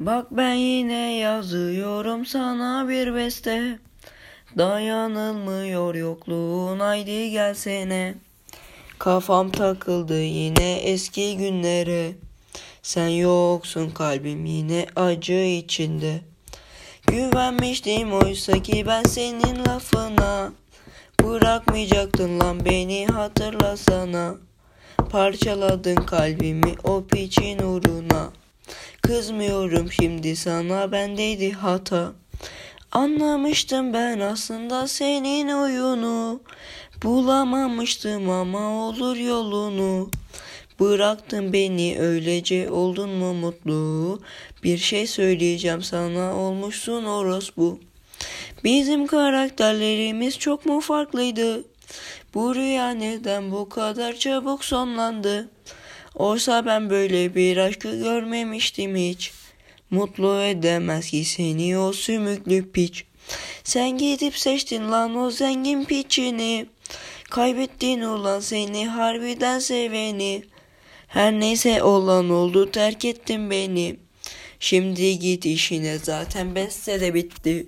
Bak ben yine yazıyorum sana bir beste. Dayanılmıyor yokluğun haydi gelsene. Kafam takıldı yine eski günlere. Sen yoksun kalbim yine acı içinde. Güvenmiştim oysa ki ben senin lafına. Bırakmayacaktın lan beni hatırlasana. Parçaladın kalbimi o piçin uğruna Kızmıyorum şimdi sana bendeydi hata. Anlamıştım ben aslında senin oyunu. Bulamamıştım ama olur yolunu. Bıraktın beni öylece oldun mu mutlu? Bir şey söyleyeceğim sana olmuşsun orospu. Bizim karakterlerimiz çok mu farklıydı? Bu rüya neden bu kadar çabuk sonlandı Oysa ben böyle bir aşkı görmemiştim hiç. Mutlu edemez ki seni o sümüklü piç. Sen gidip seçtin lan o zengin piçini. Kaybettin ulan seni harbiden seveni. Her neyse olan oldu terk ettin beni. Şimdi git işine zaten beste de bitti.